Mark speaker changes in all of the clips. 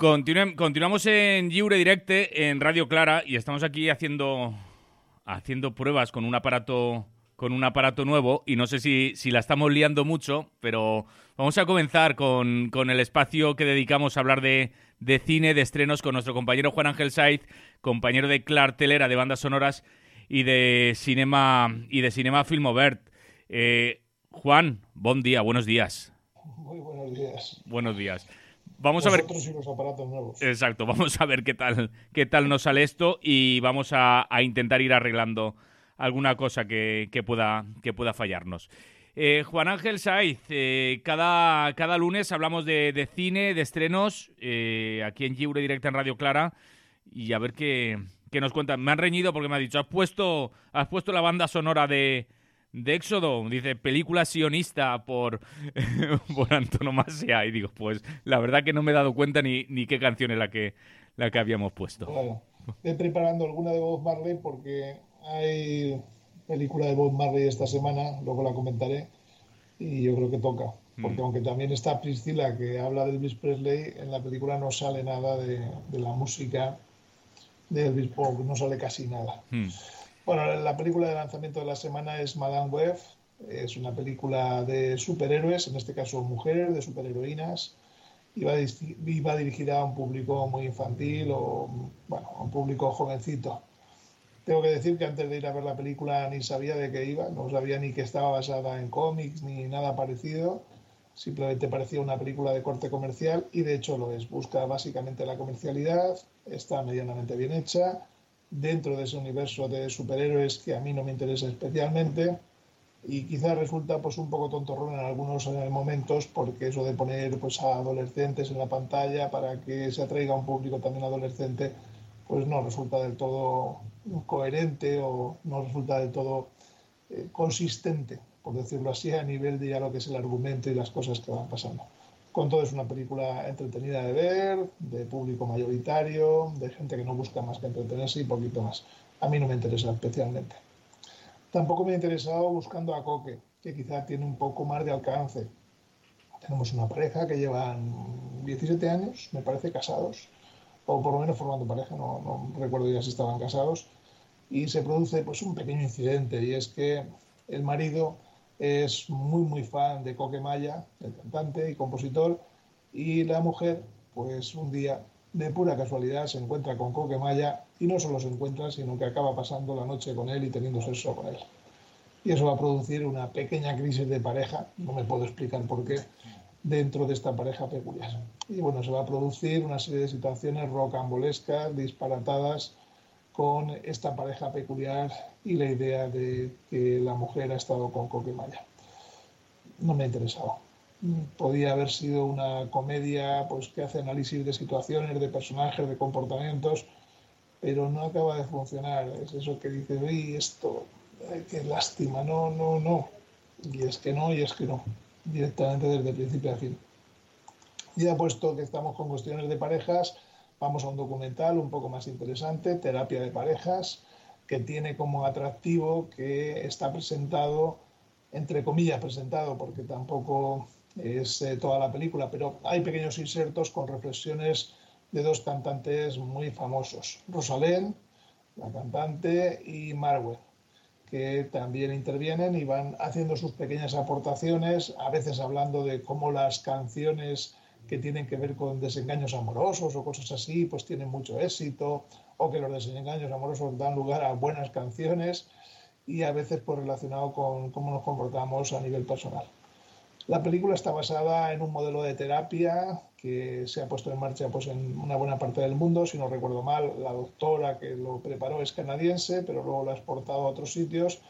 Speaker 1: Continuamos en Lliure Directe en Radio Clara y estamos aquí haciendo haciendo pruebas con un aparato con un aparato nuevo y no sé si, si la estamos liando mucho, pero vamos a comenzar con, con el espacio que dedicamos a hablar de, de cine, de estrenos con nuestro compañero Juan Ángel Saiz, compañero de Clartelera de bandas sonoras y de cinema y de cinema Filmovert. Eh, Juan, buen día, buenos días.
Speaker 2: Muy buenos días.
Speaker 1: Buenos días. Vamos a ver
Speaker 2: y los aparatos nuevos.
Speaker 1: Exacto, vamos a ver qué tal, qué tal nos sale esto y vamos a, a intentar ir arreglando alguna cosa que, que pueda, que pueda fallarnos. Eh, Juan Ángel Saiz, eh, cada, cada lunes hablamos de, de cine, de estrenos, eh, aquí en Lliure Directa en Radio Clara, y a ver qué, qué nos cuentan. Me han reñido porque me ha dicho, has puesto, has puesto la banda sonora de, de Éxodo, dice, película sionista por, por antonomasia, y digo, pues la verdad que no me he dado cuenta ni, ni qué canción es la que, la que habíamos puesto.
Speaker 2: Claro. Estoy preparando alguna de Bob Marley porque hay película de Bob Marley esta semana, luego la comentaré, y yo creo que toca. Porque aunque también está Priscila, que habla de Elvis Presley, en la película no sale nada de, de la música de Elvis Presley, no sale casi nada.
Speaker 1: Hmm.
Speaker 2: Bueno, la película de lanzamiento de la semana es Madame Web. Es una película de superhéroes, en este caso mujeres, de superheroínas. Y va, dirigida a un público muy infantil o, bueno, a un público jovencito. Tengo que decir que antes de ir a ver la película ni sabía de qué iba, no sabía ni que estaba basada en cómics ni nada parecido. Simplemente parecía una película de corte comercial y de hecho lo es. Busca básicamente la comercialidad, está medianamente bien hecha, dentro de ese universo de superhéroes que a mí no me interesa especialmente. Y quizás resulta pues un poco tontorrón en algunos eh, momentos porque eso de poner pues a adolescentes en la pantalla para que se atraiga a un público también adolescente pues no resulta del todo coherente o no resulta del todo eh, consistente por decirlo así a nivel de ya lo que es el argumento y las cosas que van pasando con todo es una película entretenida de ver, de público mayoritario, de gente que no busca más que entretenerse y poquito más. A mí no me interesa especialmente. Tampoco me ha interesado buscando a Coque, que quizá tiene un poco más de alcance. Tenemos una pareja que llevan 17 años, me parece, casados, o por lo menos formando pareja, no, no recuerdo ya si estaban casados, y se produce pues un pequeño incidente, y es que el marido es muy muy fan de Coque Maya, el cantante y compositor, y la mujer, pues un día de pura casualidad se encuentra con Coque Maya y no solo se encuentra, sino que acaba pasando la noche con él y teniendo sexo con él. Y eso va a producir una pequeña crisis de pareja, no me puedo explicar por qué, dentro de esta pareja peculiar. Y bueno, se va a producir una serie de situaciones rocambolescas, disparatadas, con esta pareja peculiar y la idea de que la mujer ha estado con Coquemaya. No me ha interesado. podía haber sido una comedia pues, que hace análisis de situaciones, de personajes, de comportamientos, pero no acaba de funcionar. Es eso que dice, uy, esto, qué lástima, no, no, no. Y es que no, y es que no, directamente desde principio a fin. Ya puesto que estamos con cuestiones de parejas, vamos a un documental un poco más interesante, Terapia de Parejas, que tiene como atractivo que está presentado, entre comillas presentado, porque tampoco es eh, toda la película, pero hay pequeños insertos con reflexiones de dos cantantes muy famosos, Rosalén, la cantante, y Marwen, que también intervienen y van haciendo sus pequeñas aportaciones, a veces hablando de cómo las canciones que tienen que ver con desengaños amorosos o cosas así, pues tienen mucho éxito, o que los desengaños amorosos dan lugar a buenas canciones y a veces pues relacionado con cómo nos comportamos a nivel personal. La película está basada en un modelo de terapia que se ha puesto en marcha pues, en una buena parte del mundo. Si no recuerdo mal, la doctora que lo preparó es canadiense, pero luego lo ha exportado a otros sitios.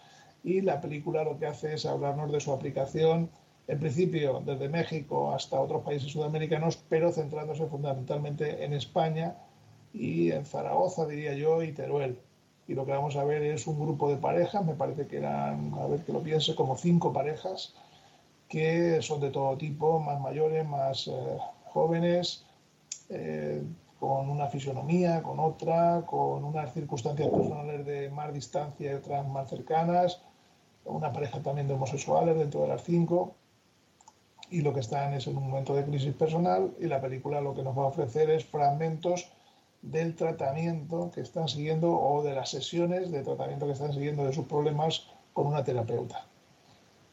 Speaker 2: Y la película lo que hace es hablarnos de su aplicación, en principio desde México hasta otros países sudamericanos, pero centrándose fundamentalmente en España y en Zaragoza, diría yo, y Teruel. Y lo que vamos a ver es un grupo de parejas, me parece que eran, a ver que lo piense, como cinco parejas que son de todo tipo, más mayores, más eh, jóvenes, eh, con una fisonomía, con otra, con unas circunstancias personales de más distancia y otras más cercanas, una pareja también de homosexuales dentro de las cinco, y lo que están es en un momento de crisis personal y la película lo que nos va a ofrecer es fragmentos del tratamiento que están siguiendo o de las sesiones de tratamiento que están siguiendo de sus problemas con una terapeuta.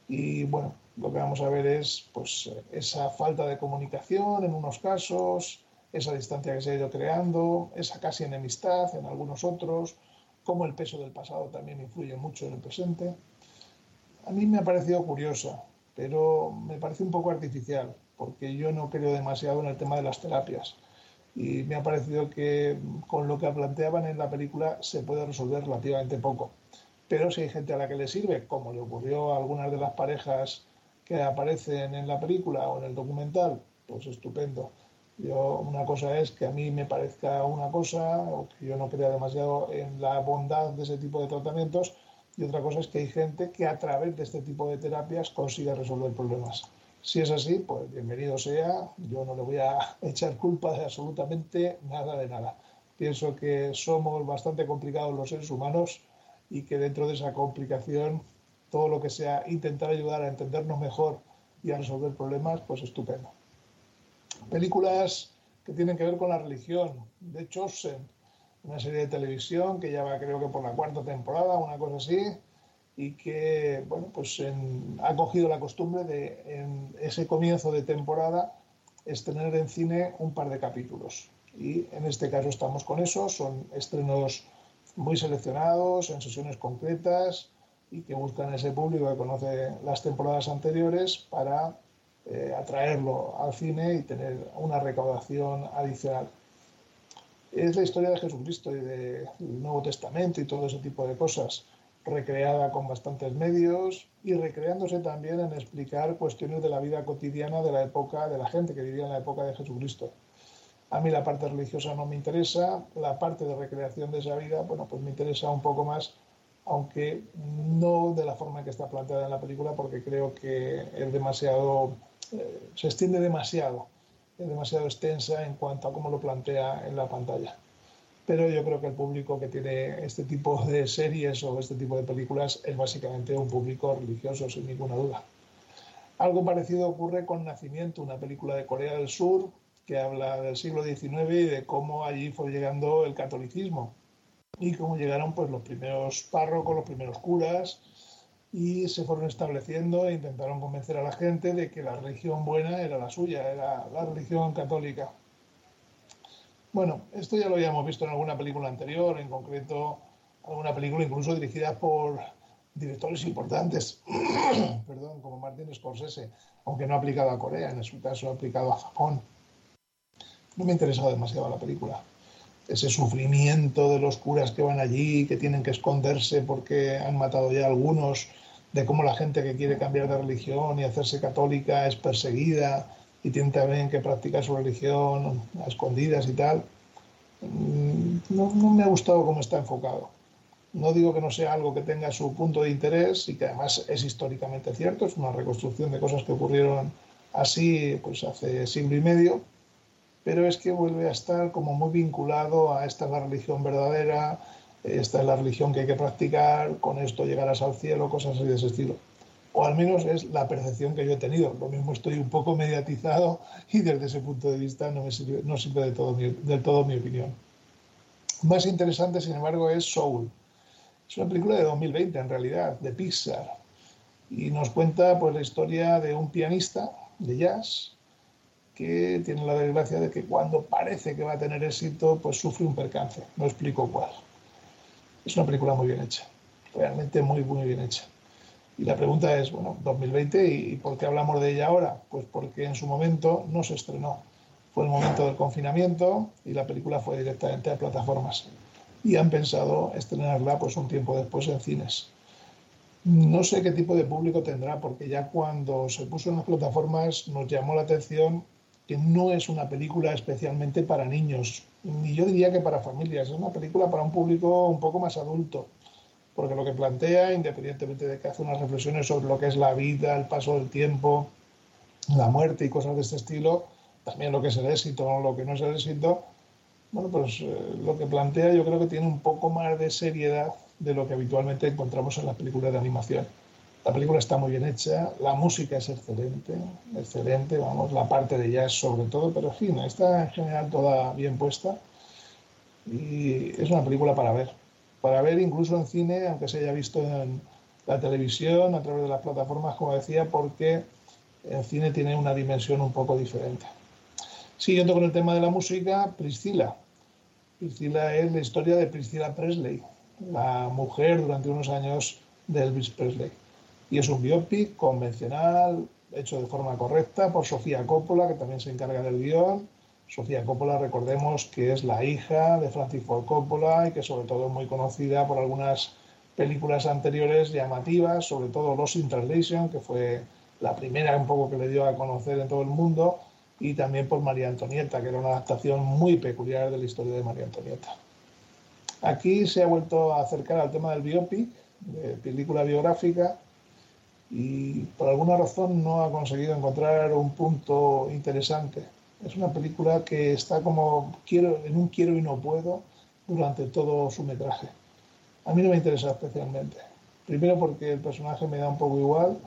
Speaker 2: Y bueno, lo que vamos a ver es pues, esa falta de comunicación en unos casos, esa distancia que se ha ido creando, esa casi enemistad en algunos otros, cómo el peso del pasado también influye mucho en el presente. A mí me ha parecido curiosa, pero me parece un poco artificial, porque yo no creo demasiado en el tema de las terapias. Y me ha parecido que con lo que planteaban en la película se puede resolver relativamente poco. Pero si hay gente a la que le sirve, como le ocurrió a algunas de las parejas que aparecen en la película o en el documental, pues estupendo. Yo, una cosa es que a mí me parezca una cosa o que yo no crea demasiado en la bondad de ese tipo de tratamientos y otra cosa es que hay gente que a través de este tipo de terapias consigue resolver problemas. Si es así, pues bienvenido sea, yo no le voy a echar culpa de absolutamente nada de nada. Pienso que somos bastante complicados los seres humanos y que dentro de esa complicación todo lo que sea intentar ayudar a entendernos mejor y a resolver problemas, pues estupendo. Películas que tienen que ver con la religión. De Chosen, una serie de televisión que ya va creo que por la cuarta temporada, una cosa así, y que bueno, pues ha cogido la costumbre de en ese comienzo de temporada estrenar en cine un par de capítulos. Y en este caso estamos con eso, son estrenos muy seleccionados, en sesiones concretas, y que buscan ese público que conoce las temporadas anteriores para eh, atraerlo al cine y tener una recaudación adicional. Es la historia de Jesucristo y del Nuevo Testamento y todo ese tipo de cosas, recreada con bastantes medios y recreándose también en explicar cuestiones de la vida cotidiana de la época, de la gente que vivía en la época de Jesucristo. A mí la parte religiosa no me interesa, la parte de recreación de esa vida, bueno, pues me interesa un poco más aunque no de la forma que está planteada en la película, porque creo que es demasiado, eh, se extiende demasiado, es demasiado extensa en cuanto a cómo lo plantea en la pantalla. Pero yo creo que el público que tiene este tipo de series o este tipo de películas es básicamente un público religioso, sin ninguna duda. Algo parecido ocurre con Nacimiento, una película de Corea del Sur que habla del siglo XIX y de cómo allí fue llegando el catolicismo y cómo llegaron pues, los primeros párrocos, los primeros curas, y se fueron estableciendo e intentaron convencer a la gente de que la religión buena era la suya, era la religión católica. Bueno, esto ya lo habíamos visto en alguna película anterior, en concreto alguna película incluso dirigida por directores importantes, perdón, como Martin Scorsese, aunque no ha aplicado a Corea, en su caso ha aplicado a Japón. No me ha interesado demasiado la película ese sufrimiento de los curas que van allí, que tienen que esconderse porque han matado ya algunos de cómo la gente que quiere cambiar de religión y hacerse católica es perseguida y tiene también que practicar su religión a escondidas y tal. Mm, no, no me ha gustado cómo está enfocado. No digo que no sea algo que tenga su punto de interés y que además es históricamente cierto, es una reconstrucción de cosas que ocurrieron así pues hace siglo y medio, pero es que vuelve a estar como muy vinculado a esta es la religión verdadera, esta es la religión que hay que practicar, con esto llegarás al cielo, cosas así de ese estilo. O al menos es la percepción que yo he tenido. Lo mismo estoy un poco mediatizado y desde ese punto de vista no me sirve, no sirve de todo mi, del todo mi opinión. Más interesante, sin embargo, es Soul. Es una película de 2020, en realidad, de Pixar. Y nos cuenta pues, la historia de un pianista de jazz que tiene la desgracia de que cuando parece que va a tener éxito, pues sufre un percance. No explico cuál. Es una película muy bien hecha, realmente muy, muy bien hecha. Y la pregunta es, bueno, 2020, ¿y por qué hablamos de ella ahora? Pues porque en su momento no se estrenó. Fue el momento del confinamiento y la película fue directamente a plataformas. Y han pensado estrenarla pues un tiempo después en cines. No sé qué tipo de público tendrá, porque ya cuando se puso en las plataformas nos llamó la atención que no es una película especialmente para niños, ni yo diría que para familias, es una película para un público un poco más adulto, porque lo que plantea, independientemente de que hace unas reflexiones sobre lo que es la vida, el paso del tiempo, la muerte y cosas de este estilo, también lo que es el éxito lo que no es el éxito, bueno, pues eh, lo que plantea yo creo que tiene un poco más de seriedad de lo que habitualmente encontramos en las películas de animación. La película está muy bien hecha, la música es excelente, excelente, vamos, la parte de jazz sobre todo, pero en fin, está en general toda bien puesta y es una película para ver, para ver incluso en cine, aunque se haya visto en la televisión, a través de las plataformas, como decía, porque el cine tiene una dimensión un poco diferente. Siguiendo con el tema de la música, Priscila. Priscila es la historia de Priscila Presley, la mujer durante unos años de Elvis Presley y es un biopic convencional, hecho de forma correcta por Sofía Coppola, que también se encarga del guion. Sofía Coppola, recordemos que es la hija de Francis Ford Coppola y que sobre todo es muy conocida por algunas películas anteriores llamativas, sobre todo Lost in Translation, que fue la primera un poco que le dio a conocer en todo el mundo, y también por María Antonieta, que era una adaptación muy peculiar de la historia de María Antonieta. Aquí se ha vuelto a acercar al tema del biopic, de película biográfica, y por alguna razón no ha conseguido encontrar un punto interesante. Es una película que está como quiero, en un quiero y no puedo durante todo su metraje. A mí no me interesa especialmente. Primero porque el personaje me da un poco igual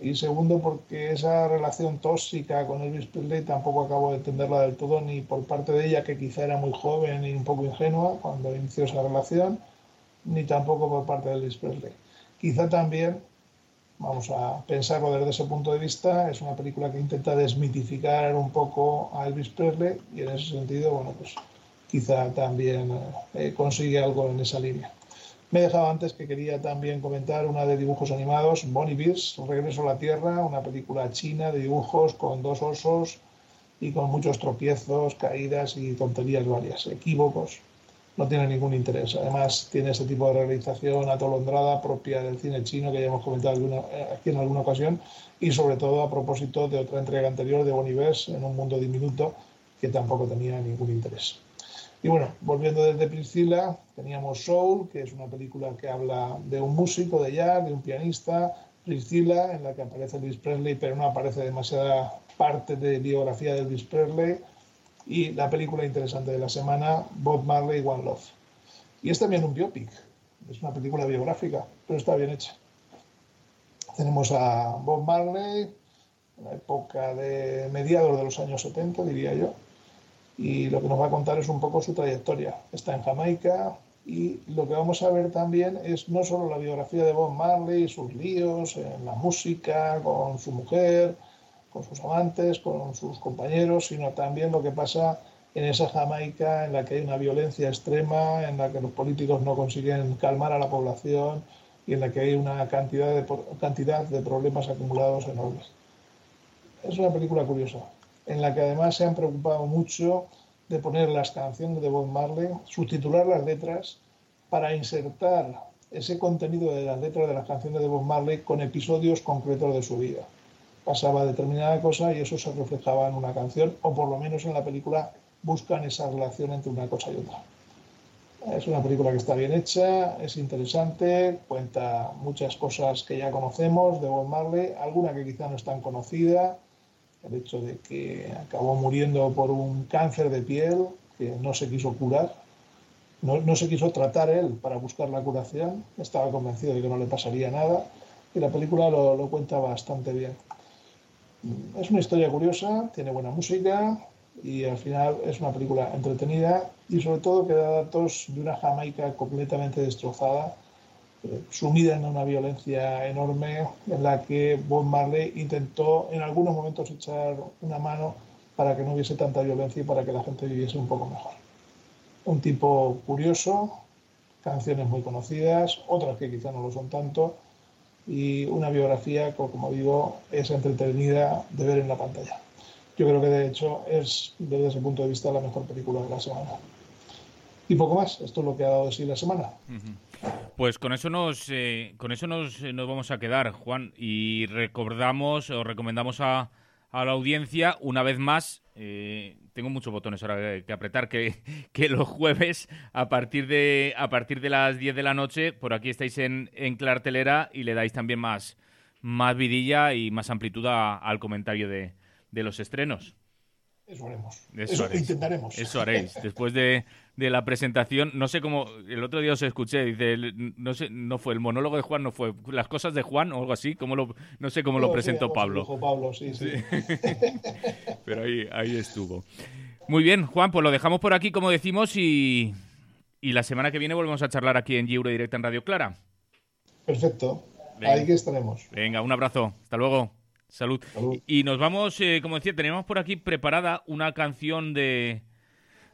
Speaker 2: y segundo porque esa relación tóxica con Elvis Presley tampoco acabo de entenderla del todo ni por parte de ella que quizá era muy joven y un poco ingenua cuando inició esa relación ni tampoco por parte de Elvis Presley. Quizá también vamos a pensarlo desde ese punto de vista, es una película que intenta desmitificar un poco a Elvis Presley y en ese sentido, bueno, pues quizá también eh, consigue algo en esa línea. Me he dejado antes que quería también comentar una de dibujos animados, Bonnie Bears, Regreso a la Tierra, una película china de dibujos con dos osos y con muchos tropiezos, caídas y tonterías varias, equívocos no tiene ningún interés. Además, tiene ese tipo de realización atolondrada propia del cine chino que ya hemos comentado eh, aquí en alguna ocasión y sobre todo a propósito de otra entrega anterior de Bonives en un mundo diminuto que tampoco tenía ningún interés. Y bueno, volviendo desde Priscila, teníamos Soul, que es una película que habla de un músico de jazz, de un pianista, Priscila, en la que aparece Elvis Presley, pero no aparece demasiada parte de biografía de Elvis Presley y la película interesante de la semana, Bob Marley One Love. Y es también un biopic, es una película biográfica, pero está bien hecha. Tenemos a Bob Marley, en la época de mediados de los años 70, diría yo, y lo que nos va a contar es un poco su trayectoria. Está en Jamaica y lo que vamos a ver también es no solo la biografía de Bob Marley, sus líos en la música, con su mujer, con sus amantes, con sus compañeros, sino también lo que pasa en esa Jamaica en la que hay una violencia extrema, en la que los políticos no consiguen calmar a la población y en la que hay una cantidad de, cantidad de problemas acumulados enormes. Es una película curiosa, en la que además se han preocupado mucho de poner las canciones de Bob Marley, subtitular las letras, para insertar ese contenido de las letras de las canciones de Bob Marley con episodios concretos de su vida. Pasaba determinada cosa y eso se reflejaba en una canción, o por lo menos en la película buscan esa relación entre una cosa y otra. Es una película que está bien hecha, es interesante, cuenta muchas cosas que ya conocemos de Bob Marley, alguna que quizá no es tan conocida, el hecho de que acabó muriendo por un cáncer de piel que no se quiso curar, no, no, se quiso tratar él para buscar la curación, estaba convencido de que no le pasaría nada y la película lo, lo cuenta bastante bien. Es una historia curiosa, tiene buena música y al final es una película entretenida y sobre todo que da datos de una Jamaica completamente destrozada, eh, sumida en una violencia enorme en la que Bob Marley intentó en algunos momentos echar una mano para que no hubiese tanta violencia y para que la gente viviese un poco mejor. Un tipo curioso, canciones muy conocidas, otras que quizá no lo son tanto, y una biografía que, como digo, es entretenida de ver en la pantalla. Yo creo que de hecho es, desde ese punto de vista, la mejor película de la semana. Y poco más, esto es lo que ha dado de sí la semana.
Speaker 1: Pues con eso nos eh, con eso nos, nos, vamos a quedar, Juan, y recordamos o recomendamos a, a la audiencia una vez más eh, tengo muchos botones ahora que apretar, que, que, los jueves a partir de a partir de las 10 de la noche, por aquí estáis en, en Clartelera y le dais también más, más vidilla y más amplitud a, al comentario de, de los estrenos.
Speaker 2: Eso haremos. Eso, Eso intentaremos.
Speaker 1: Eso haréis. Después de, de, la presentación, no sé cómo, el otro día os escuché, dice, no sé, no fue el monólogo de Juan, no fue las cosas de Juan o algo así, como lo, no sé cómo no, lo presentó
Speaker 2: sí,
Speaker 1: Pablo.
Speaker 2: Pablo, sí, sí.
Speaker 1: Pero ahí, ahí estuvo. Muy bien, Juan, pues lo dejamos por aquí, como decimos, y, y la semana que viene volvemos a charlar aquí en Euro Directa en Radio Clara.
Speaker 2: Perfecto. Venga. Ahí que estaremos.
Speaker 1: Venga, un abrazo. Hasta luego. Salud.
Speaker 2: Salud.
Speaker 1: Y nos vamos, eh, como decía, tenemos por aquí preparada una canción de,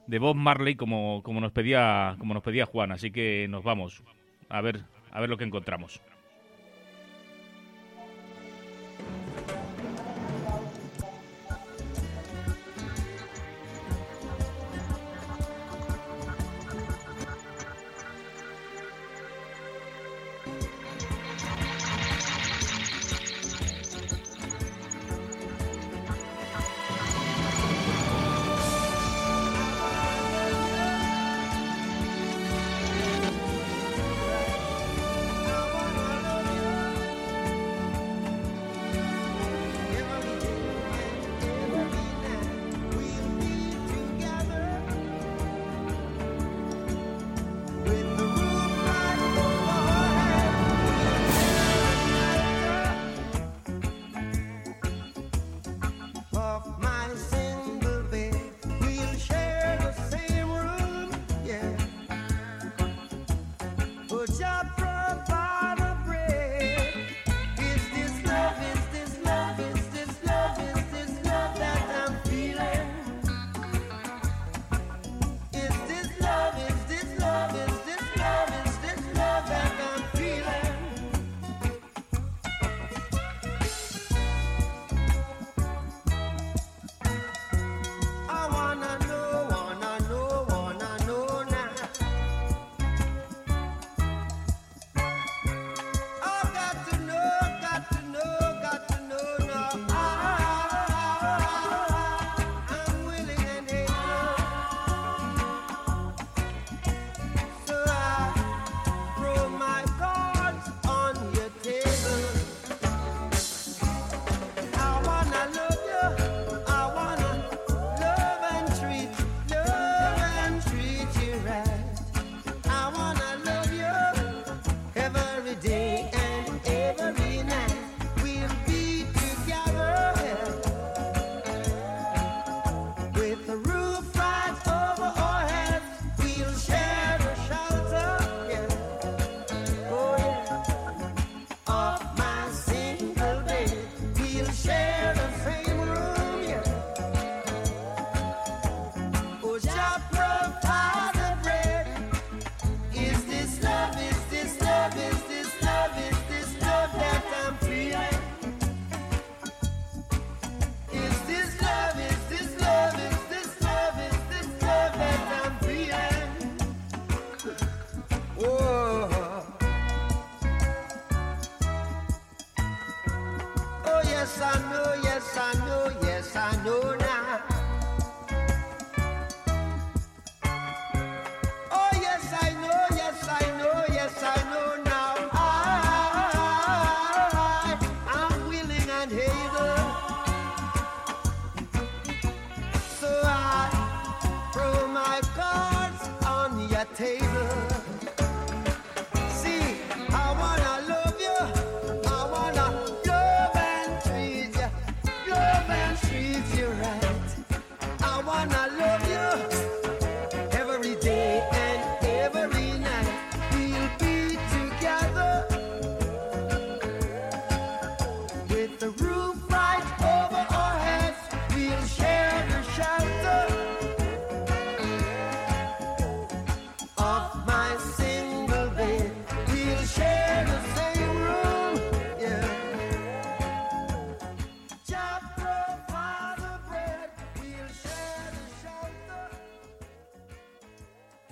Speaker 1: de Bob Marley como, como, nos pedía, como nos pedía Juan. Así que nos vamos a ver, a ver lo que encontramos.